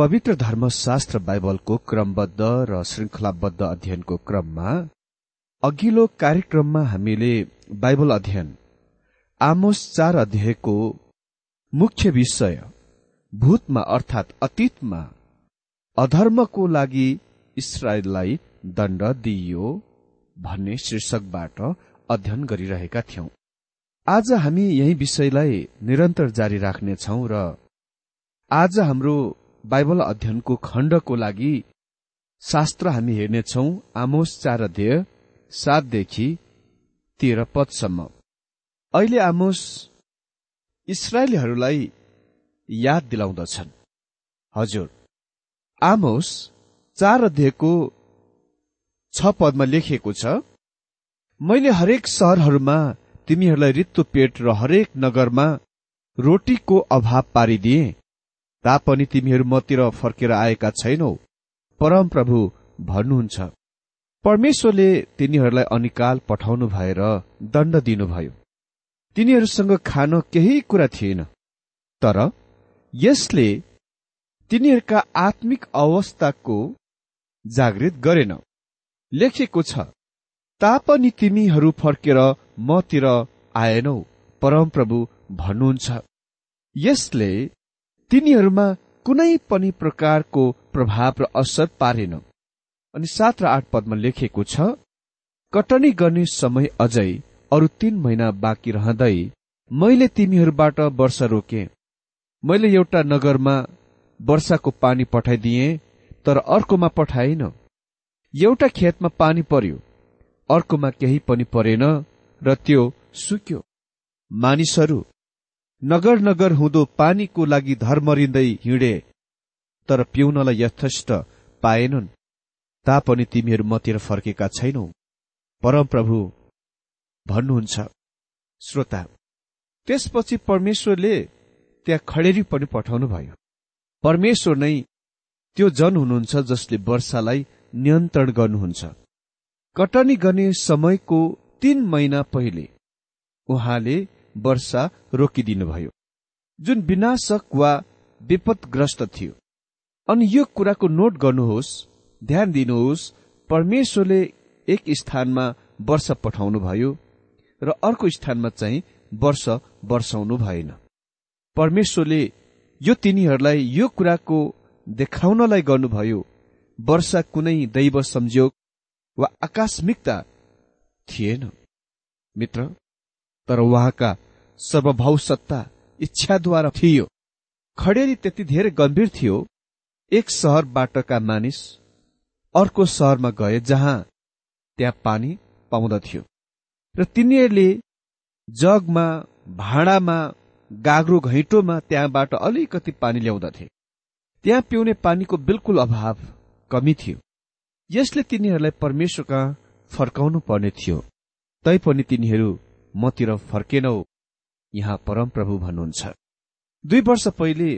पवित्र धर्मशास्त्र बाइबलको क्रमबद्ध र श्रृंखलाबद्ध अध्ययनको क्रममा अघिल्लो कार्यक्रममा हामीले बाइबल अध्ययन आमोस चार अध्यायको मुख्य विषय भूतमा अर्थात अतीतमा अधर्मको लागि इसरायललाई दण्ड दिइयो भन्ने शीर्षकबाट अध्ययन गरिरहेका थियौं। आज हामी यही विषयलाई निरन्तर जारी राख्नेछौ र आज हाम्रो बाइबल अध्ययनको खण्डको लागि शास्त्र हामी हेर्नेछौ आमोस चार अध्यय सातदेखि तेह्र पदसम्म। अहिले आमोस इसरायलीहरूलाई याद दिलाउँदछन्। हजुर आमोस चार अध्ययको छ पदमा लेखिएको छ मैले हरेक सहरहरूमा तिमीहरूलाई रित्तो पेट र हरेक नगरमा रोटीको अभाव पारिदिए। तापनि तिमीहरू मतिर फर्केर आएका छैनौ। परम प्रभु भन्नुहुन्छ परमेश्वरले तिनीहरूलाई अनिकाल पठाउनु भएर दण्ड दिनुभयो। तिनीहरूसँग खान केही कुरा थिएन। तर यसले तिनीहरूका आत्मिक अवस्थाको जागृत गरेन। लेखेको छ तापनि तिमीहरू फर्केर मतिर आएनौ। परमप्रभु भन्नुहुन्छ यसले तिनीहरूमा कुनै पनि प्रकारको प्रभाव र असर पारेन। अनि सात र आठ पदमा लेखेको छ कटनी गर्ने समय अझै अरू तीन महिना बाँकी रहँदै मैले तिमीहरूबाट वर्षा रोके। मैले एउटा नगरमा वर्षाको पानी पठाइदिए तर अर्कोमा पठाइन एउटा खेतमा पानी पर्यो अर्कोमा केही पनि परेन र त्यो सुक्यो। मानिसहरू नगर नगर हुँदो पानीको लागि धर्मरिँदै हिँडे तर पिउनलाई यथेष्ट पाएनन्। तापनि तिमीहरू मतिर फर्केका छैनौ। परमप्रभु भन्नुहुन्छ श्रोता त्यसपछि परमेश्वरले त्यहाँ खडेरी पनि पठाउनु भयो परमेश्वर नै त्यो जन हुनुहुन्छ जसले वर्षालाई नियन्त्रण गर्नुहुन्छ। कटनी गर्ने समयको तीन महिना पहिले उहाँले वर्षा रोकिदिनुभयो। जुन विनाशक वा विपदग्रस्त थियो। अनि यो कुराको नोट गर्नुहोस् ध्यान दिनुहोस् परमेश्वरले एक स्थानमा वर्षा पठाउनुभयो र अर्को स्थानमा चाहिँ वर्ष वर्षाउनु भएन। परमेश्वरले यो तिनीहरूलाई यो कुराको देखाउनलाई गर्नुभयो वर्षा कुनै दैव संयोग वा आकस्मिकता थिएन। मित्र तर उहाँका सर्वभाव सत्ता इच्छाद्वारा थियो। खडेरी त्यति धेरै गम्भीर थियो एक सहरबाटका मानिस अर्को सहरमा गए जहाँ त्यहाँ पानी पाउँदथ्यो। र तिनीहरूले जगमा भाँडामा गाग्रो घैँटोमा त्यहाँबाट अलिकति पानी ल्याउँदथे। त्यहाँ पिउने पानीको बिल्कुल अभाव कमी थियो। यसले तिनीहरूलाई परमेश्वरका फर्काउनु पर्ने थियो। तैपनि तिनीहरू मतिर फर्केनौ। यहाँ परमप्रभु भन्नुहुन्छ। दुई वर्ष पहिले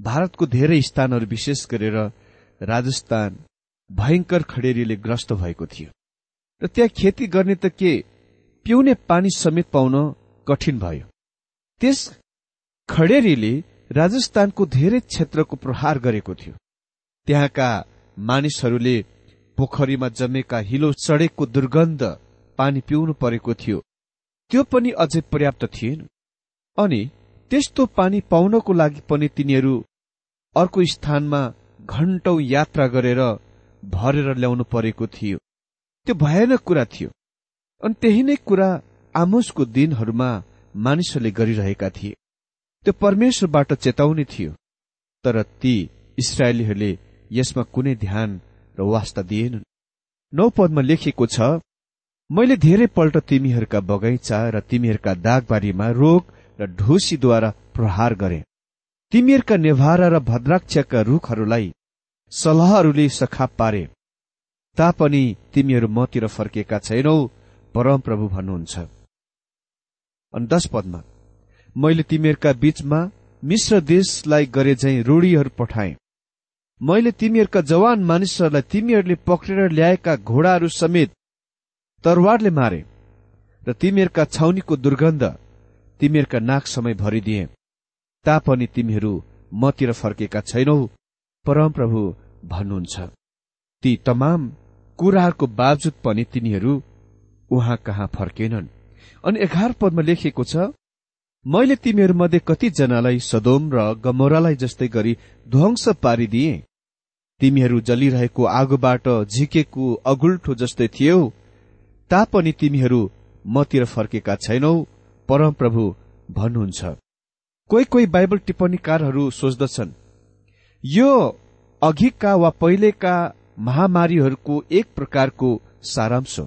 भारतको धेरै स्थानहरू विशेष गरेर राजस्थान भयंकर खडेरीले ग्रस्त भएको थियो। र त्यहाँ खेती गर्ने त के पिउने पानी समेत पाउन कठिन भयो। त्यस खडेरीले राजस्थानको धेरै क्षेत्रको प्रहार गरेको थियो। त्यहाँका मानिसहरूले पोखरीमा जमेका हिलो चढेको दुर्गन्ध पानी पिउनु परेको थियो। त्यो पनि अझै पर्याप्त थिएन। अनि त्यस्तो पानी पाउनको लागि पनि तिनीहरू अर्को स्थानमा घण्टौं यात्रा गरेर भरेर ल्याउनु परेको थियो। त्यो भयानक कुरा थियो। अनि त्यही नै कुरा आमोसको दिनहरूमा मानिसहरूले गरिरहेका थिए। त्यो परमेश्वरबाट चेताउने थियो। तर ती इसरायलीहरूले यसमा कुनै ध्यान र वास्ता दिएनन्। नौ पदमा लेखिएको छ मैले धेरै पल्ट तिमीहरूका बगैँचा र तिमीहरूका दागबारीमा रोग र ढुसीद्वारा प्रहार गरे। तिमीहरूका नेभारा र भद्राक्षका रूखहरूलाई सलाहहरूले सखाप पारे। तापनि तिमीहरू मतिर फर्केका छैनौ परमप्रभु भन्नुहुन्छ। अनि पदमा मैले तिमीहरूका बीचमा मिश्र देशलाई गरे झै रूढीहरू पठाए। मैले तिमीहरूका जवान मानिसहरूलाई तिमीहरूले पक्रेर ल्याएका घोडाहरू समेत तरवारले मारे र तिमीहरूका छाउनीको दुर्गन्ध तिमीहरूका समय भरिदिए। तापनि तिमीहरू मतिर फर्केका छैनौ परमप्रभु भन्नुहुन्छ। ती तमाम कुराहरूको बावजुद पनि तिनीहरू उहाँ कहाँ फर्केनन्? अनि एघार पदमा लेखिएको छ मैले तिमीहरूमध्ये कतिजनालाई सदोम र गमोरालाई जस्तै गरी ध्वंस पारिदिए। तिमीहरू जलिरहेको आगोबाट झिकेको अगुल्ठो जस्तै थियौ तापनि तिमीहरू मतिर फर्केका छैनौ परमप्रभु भन्नुहुन्छ। कोही कोही बाइबल टिप्पणीकारहरू सोच्दछन् यो अघिका वा पहिलेका महामारीहरूको एक प्रकारको सारांश हो।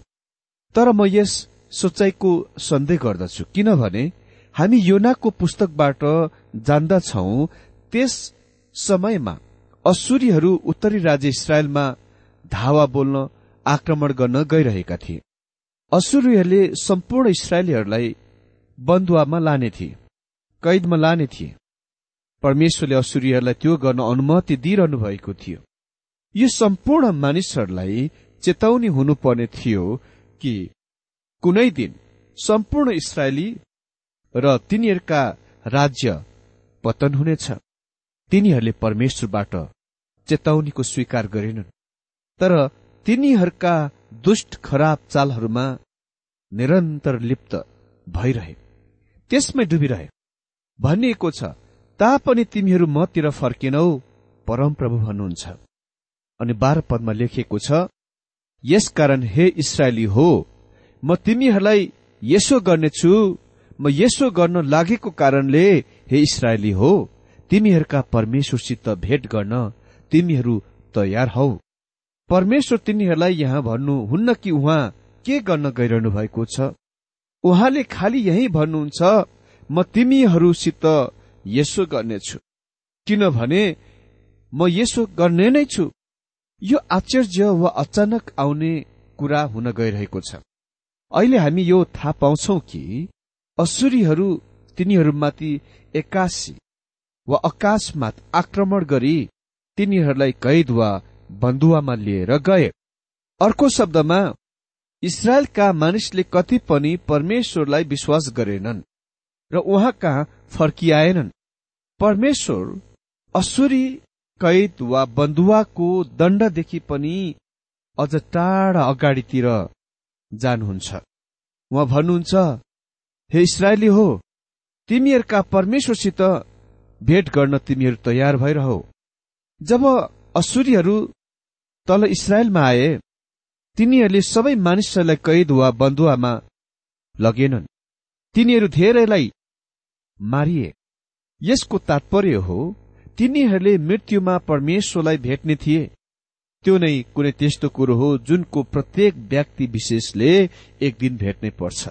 तर म यस सोचाइको सन्देह गर्दछु किनभने हामी योनाको पुस्तकबाट जान्दछौ त्यस समयमा असुरीहरू उत्तरी राज्य इसरायलमा धावा बोल्न आक्रमण गर्न गइरहेका थिए। असुरीहरूले सम्पूर्ण इसरायलीहरूलाई बन्दुवामा लाने थिए कैदमा लाने थिए। परमेश्वरले असुरीहरूलाई त्यो गर्न अनुमति दिइरहनु भएको थियो। यो सम्पूर्ण मानिसहरूलाई चेतावनी हुनुपर्ने थियो कि कुनै दिन सम्पूर्ण इसरायली र तिनीहरूका राज्य पतन हुनेछ। तिनीहरूले परमेश्वरबाट चेतावनीको स्वीकार गरेनन्। तर तिनीहरूका दुष्ट खराब चालहरूमा निरन्तर लिप्त भइरहे। त्यसमै डुबिरहे। भनिएको छ तापनि तिमीहरू मतिर फर्केनौ परमप्रभु भन्नुहुन्छ। अनि बाह्र पदमा लेखिएको छ यसकारण हे इसरायली हो म तिमीहरूलाई यसो गर्नेछु म यसो गर्न लागेको कारणले हे इसरायली हो तिमीहरूका परमेश्वरसित भेट गर्न तिमीहरू तयार हौ। परमेश्वर तिनीहरूलाई यहाँ भन्नुहुन्न कि उहाँ के गर्न गइरहनु भएको छ? उहाँले खालि यही भन्नुहुन्छ म तिमीहरूसित यसो गर्नेछु। किनभने म यसो गर्ने नै छु। यो आश्चर्य वा अचानक आउने कुरा हुन गइरहेको छ। अहिले हामी यो थाहा पाउँछौ कि असुरीहरू तिनीहरूमाथि एक्कासी वा आकाशमा आक्रमण गरी तिनीहरूलाई कैद वा बन्दुवामा लिएर गए। अर्को शब्दमा इसरायलका मानिसले कति पनि परमेश्वरलाई विश्वास गरेनन् र उहाँ कहाँ फर्किआएनन्। परमेश्वर असुरी कैद वा बन्दुवाको दण्डदेखि पनि अझ टाढा अगाडितिर जानुहुन्छ। उहाँ भन्नुहुन्छ हे इसरायली हो तिमीहरूका परमेश्वरसित भेट गर्न तिमीहरू तयार भइरह। जब असुरीहरू तल इसरायलमा आए। तिनीहरूले सबै मानिसहरूलाई कैद वा बन्दुवामा लगेनन्। तिनीहरू धेरैलाई मारिए। यसको तात्पर्य हो तिनीहरूले मृत्युमा परमेश्वरलाई भेट्ने थिए। त्यो नै कुनै त्यस्तो कुरो हो जुनको प्रत्येक व्यक्ति विशेषले एक दिन भेट्नै पर्छ।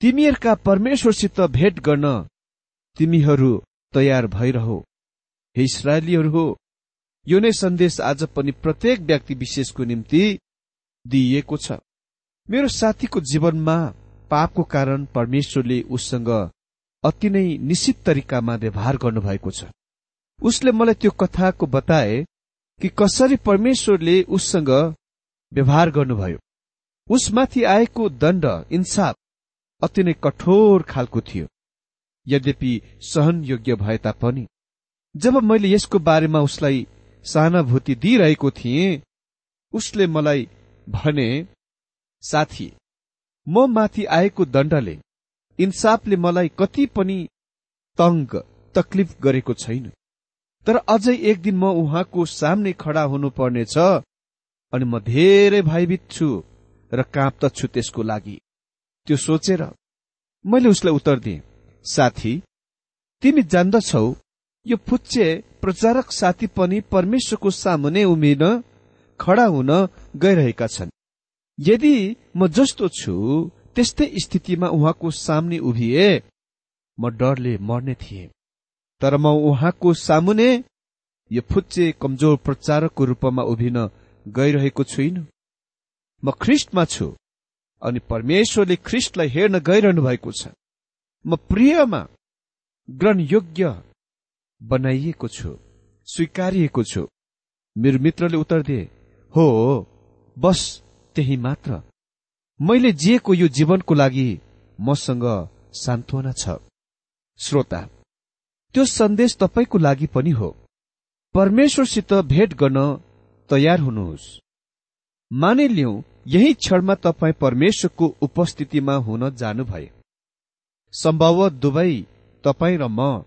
तिमीहरूका परमेश्वरसित भेट गर्न तिमीहरू तयार भइरह। हे इसरायलीहरू हो यो नै सन्देश आज पनि प्रत्येक व्यक्ति विशेषको निम्ति दिइएको छ। मेरो साथीको जीवनमा पापको कारण परमेश्वरले उससँग अति नै निश्चित तरिकामा व्यवहार गर्नुभएको छ। उसले मलाई त्यो कथाको बताए कि कसरी परमेश्वरले उससँग व्यवहार गर्नुभयो। उसमाथि आएको दण्ड इन्साफ अति नै कठोर खालको थियो। यद्यपि सहन योग्य भए तापनि जब मैले यसको बारेमा उसलाई सहानुभूति दिइरहेको थिएँ। उसले मलाई भने साथी म माथि आएको दण्डले इन्साफले मलाई कति पनि तंग तकलिफ गरेको छैन। तर अझै एक दिन म उहाँको सामने खडा हुनुपर्नेछ अनि म धेरै भयभीत छु र काँप्दछु त्यसको लागि। त्यो सोचेर मैले उसलाई उत्तर दिएँ साथी तिमी जान्दछौ यो फुच्चे प्रचारक साथी पनि परमेश्वरको सामुने उभिन खडा हुन गइरहेका छन्। यदि म जस्तो छु त्यस्तै स्थितिमा उहाँको सामने उभिए म डरले मर्ने थिए। तर म उहाँको सामुने यो फुच्चे कमजोर प्रचारकको रूपमा उभिन गइरहेको छुइनँ। म ख्रिस्टमा छु अनि परमेश्वरले ख्रिस्टलाई हेर्न गइरहनु भएको छ। म प्रियमा ग्रहणयोग्य बनाइएको छु स्वीकारिएको छु। मेरो मित्रले उत्तर दिए हो बस त्यही मात्र। मैले जिएको यो जीवनको लागि मसँग सान्त्वना छ। श्रोता त्यो सन्देश तपाईँको लागि पनि हो। परमेश्वरसित भेट गर्न तयार हुनुहोस्। मानिलिउ यही क्षणमा तपाईँ परमेश्वरको उपस्थितिमा हुन जानुभए सम्भव दुवै तपाईँ र म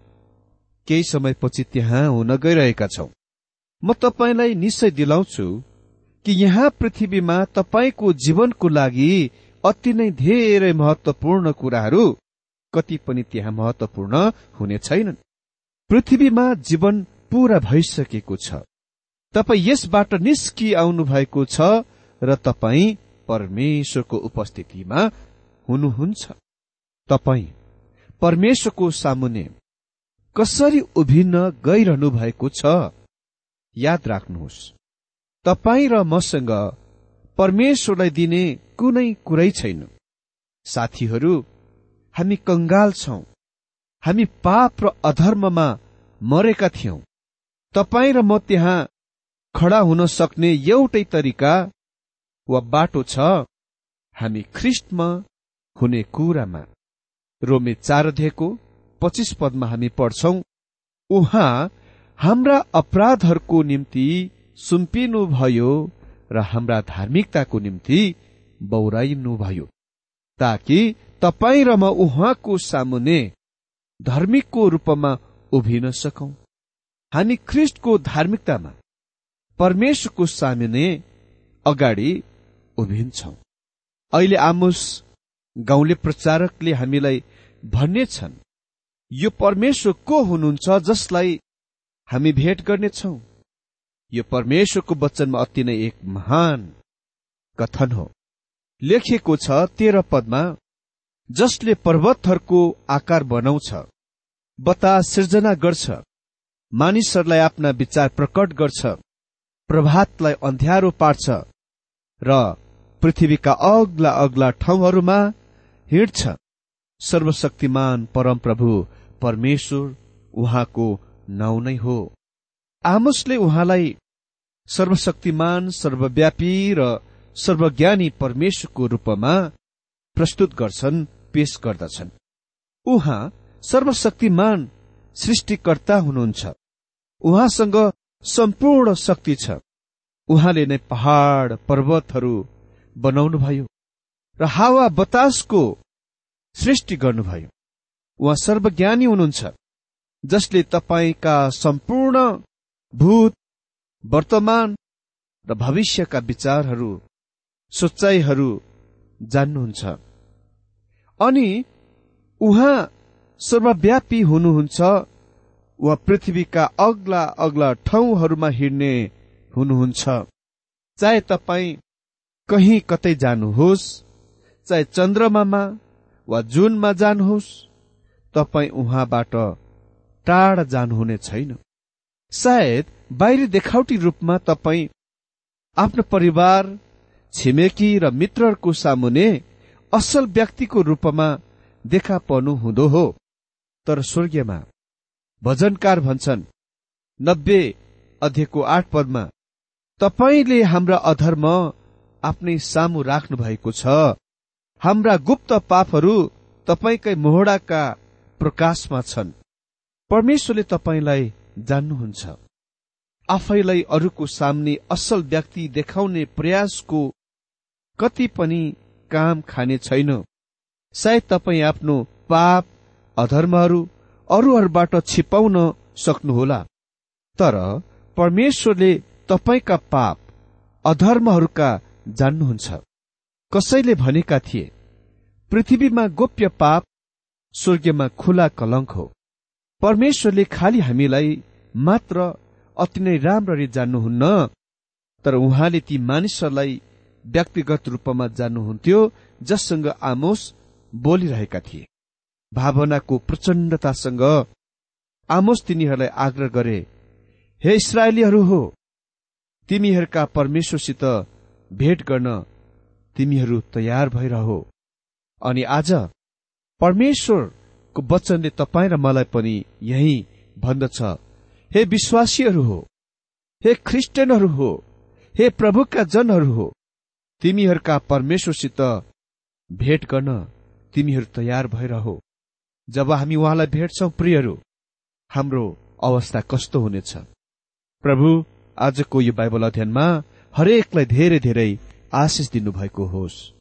केही समयपछि त्यहाँ हुन गइरहेका छौं। म तपाईँलाई निश्चय दिलाउँछु कि यहाँ पृथ्वीमा तपाईँको जीवनको लागि अति नै धेरै महत्वपूर्ण कुराहरू कति पनि त्यहाँ महत्वपूर्ण हुने छैनन्। पृथ्वीमा जीवन पूरा भइसकेको छ। तपाईँ यसबाट निस्कि आउनु भएको छ र तपाईँ परमेश्वरको उपस्थितिमा हुनुहुन्छ। तपाईँ परमेश्वरको सामुने कसरी उभिन्न गइरहनु भएको छ? याद राख्नुहोस्। तपाईँ र मसँग परमेश्वरलाई दिने कुनै कुरै छैन। साथीहरू हामी कंगाल छौं। हामी पाप र अधर्ममा मरेका थियौं। तपाईँ र म त्यहाँ खडा हुन सक्ने एउटै तरिका वा बाटो छ? हामी ख्रिस्टमा हुने कुरामा। रोमे चार अध्ययको पच्चिस पदमा हामी पढ्छौ उहाँ हाम्रा अपराधहरूको निम्ति सुम्पिनुभयो र हाम्रा धार्मिकताको निम्ति बौराइनुभयो ताकि तपाईँ र म उहाँको सामुने धार्मिकको रूपमा उभिन सकौं। हामी ख्रिस्टको धार्मिकतामा परमेश्वरको सामुने अगाडि उभिन्छौ। अहिले आमुस गाउँले प्रचारकले हामीलाई भन्ने छन् यो परमेश्वर को हुनुहुन्छ जसलाई हामी भेट गर्नेछौ? यो परमेश्वरको वचनमा अति नै एक महान कथन हो। लेखिएको छ तेह्र पदमा जसले पर्वतहरूको आकार बनाउँछ बतास सिर्जना गर्छ मानिसहरूलाई आफ्ना विचार प्रकट गर्छ प्रभातलाई अन्ध्यारो पार्छ र पृथ्वीका अग्ला अग्ला ठाउँहरूमा हिँड्छ। सर्वशक्तिमान परमप्रभु परमेश्वर उहाँको नाउँ नै हो। आमोसले उहाँलाई सर्वशक्तिमान सर्वव्यापी र सर्वज्ञानी परमेश्वरको रूपमा प्रस्तुत गर्छन् पेश गर्दछन्। उहाँ सर्वशक्तिमान सृष्टिकर्ता हुनुहुन्छ। उहाँसँग सम्पूर्ण शक्ति छ। उहाँले नै पहाड़ पर्वतहरू बनाउनुभयो र हावा बतासको सृष्टि गर्नुभयो। उहाँ सर्वज्ञानी हुनुहुन्छ जसले तपाईँका सम्पूर्ण भूत वर्तमान र भविष्यका विचारहरू सोचाइहरू जान्नुहुन्छ। अनि उहाँ सर्वव्यापी हुनुहुन्छ वा पृथ्वीका अग्ला अग्ला ठाउँहरूमा हिँड्ने हुनुहुन्छ। चाहे तपाईँ कहीँ कतै जानुहोस् चाहे चन्द्रमामा वा जुनमा जानुहोस् तपाईँ उहाँबाट टाढा जानुहुने छैन। सायद बाहिरी देखावटी रूपमा तपाईँ आफ्नो परिवार छिमेकी र मित्रहरूको सामुने असल व्यक्तिको रूपमा देखा पर्नु हुँदो हो। तर स्वर्गीयमा भजनकार भन्छन् नब्बे अध्ययको आठ पदमा तपाईँले हाम्रा अधर्म आफ्नै सामु राख्नु भएको छ। हाम्रा गुप्त पापहरू तपाईँकै मोहडाका प्रकाशमा छन्। परमेश्वरले तपाईँलाई जान्नुहुन्छ। आफैलाई अरूको सामने असल व्यक्ति देखाउने प्रयासको कति पनि काम खाने छैन। सायद तपाईँ आफ्नो पाप अधर्महरू अरूहरूबाट छिपाउन सक्नुहोला। तर परमेश्वरले तपाईँका पाप अधर्महरूका जान्नुहुन्छ। कसैले भनेका थिए पृथ्वीमा गोप्य पाप स्वर्गीयमा खुला कलङ्क हो। परमेश्वरले खालि हामीलाई मात्र अति नै राम्ररी जान्नुहुन्न तर उहाँले ती मानिसहरूलाई व्यक्तिगत रूपमा जान्नुहुन्थ्यो जससँग आमोस बोलिरहेका थिए। भावनाको प्रचण्डतासँग आमोस तिनीहरूलाई आग्रह गरे हे इसरायलीहरू हो तिमीहरूका परमेश्वरसित भेट गर्न तिमीहरू तयार भइरह। अनि आज परमेश्वरको वचनले तपाईँ र मलाई पनि यही भन्दछ। हे विश्वासीहरू हो हे ख्रिस्टियनहरू हो हे प्रभुका जनहरू हो तिमीहरूका परमेश्वरसित भेट गर्न तिमीहरू तयार भइरह। जब हामी उहाँलाई भेट्छौ प्रियहरू हाम्रो अवस्था कस्तो हुनेछ? प्रभु आजको यो बाइबल अध्ययनमा हरेकलाई धेरै धेरै आशिष दिनुभएको होस्।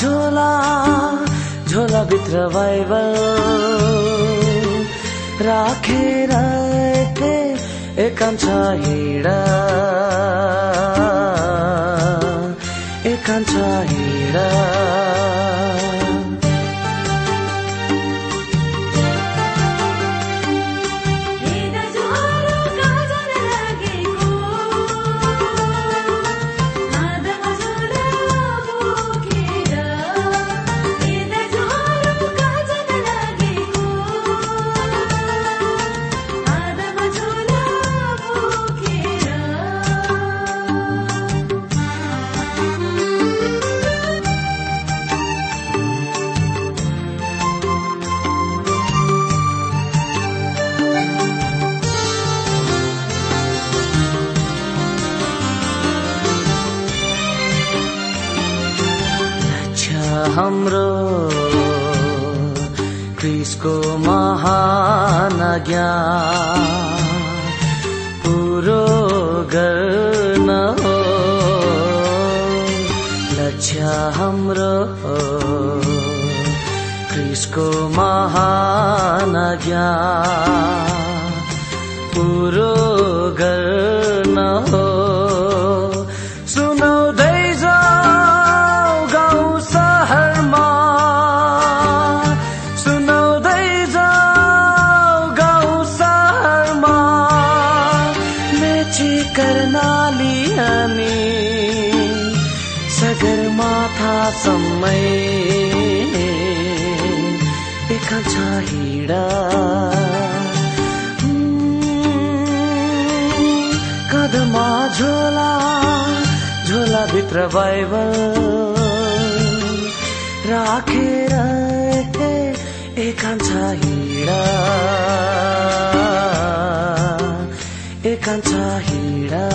झोला झोलाभित्र बाइबल राखेर एकान्छ हिँडा। कान्छ हिँडा। हाम्रो क्रिसको महान ज्ञान पुरो गर्न हो। लक्ष्य हाम्रो क्रिसको महान ज्ञान पुरो गर्न हो। समय। छ हिँडा कदमा झोला झोलाभित्र बाइबल। राखेर एकान्छ हिँडा एकान्छ हिँडा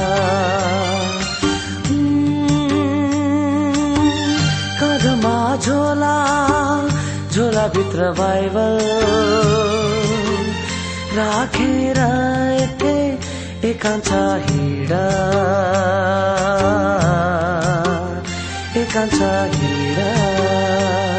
झोला झोला भित्र बाइबल राखेर एकांश हिँडा। एकांश हिँडा।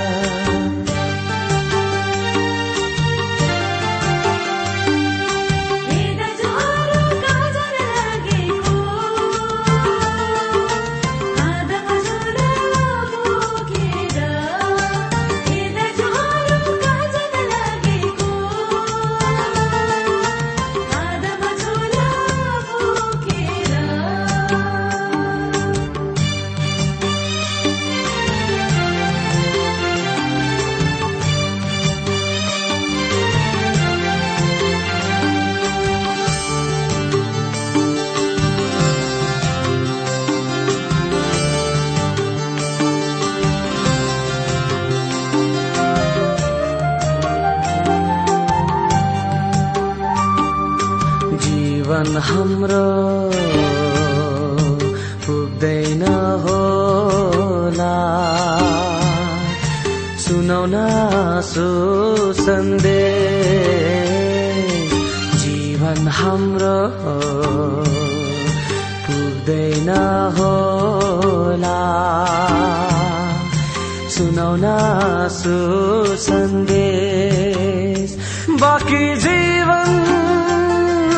सुनाउन सन्देश। बाँकी जीवन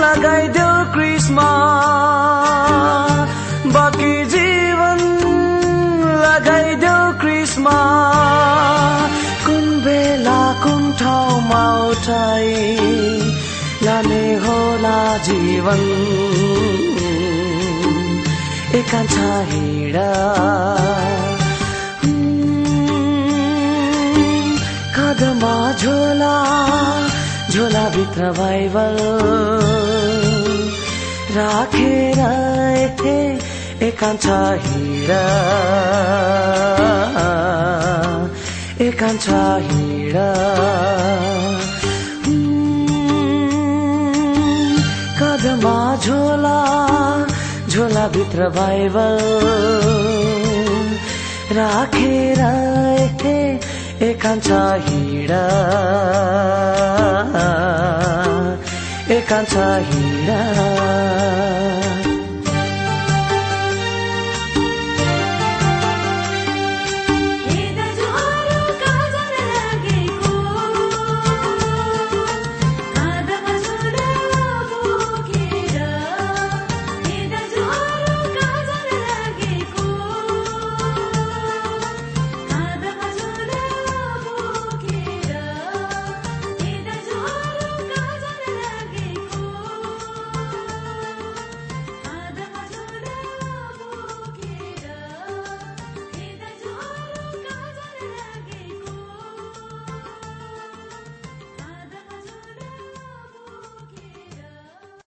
लगाइदेऊ क्रिसमा। बाँकी जीवन लगाइदेऊ क्रिसमा। कुन बेला कुन ठाउँमा उठाइ लाने होला जीवन। एकांश हिँडा। कदमा झोला झोला भित्र बाइबल। राखेर एकांश हिँडा। एकांश हिँडा। कदमा झोला झोला भित्र बाइबल। राखेर एकांश हिँडा एकांश हिँडा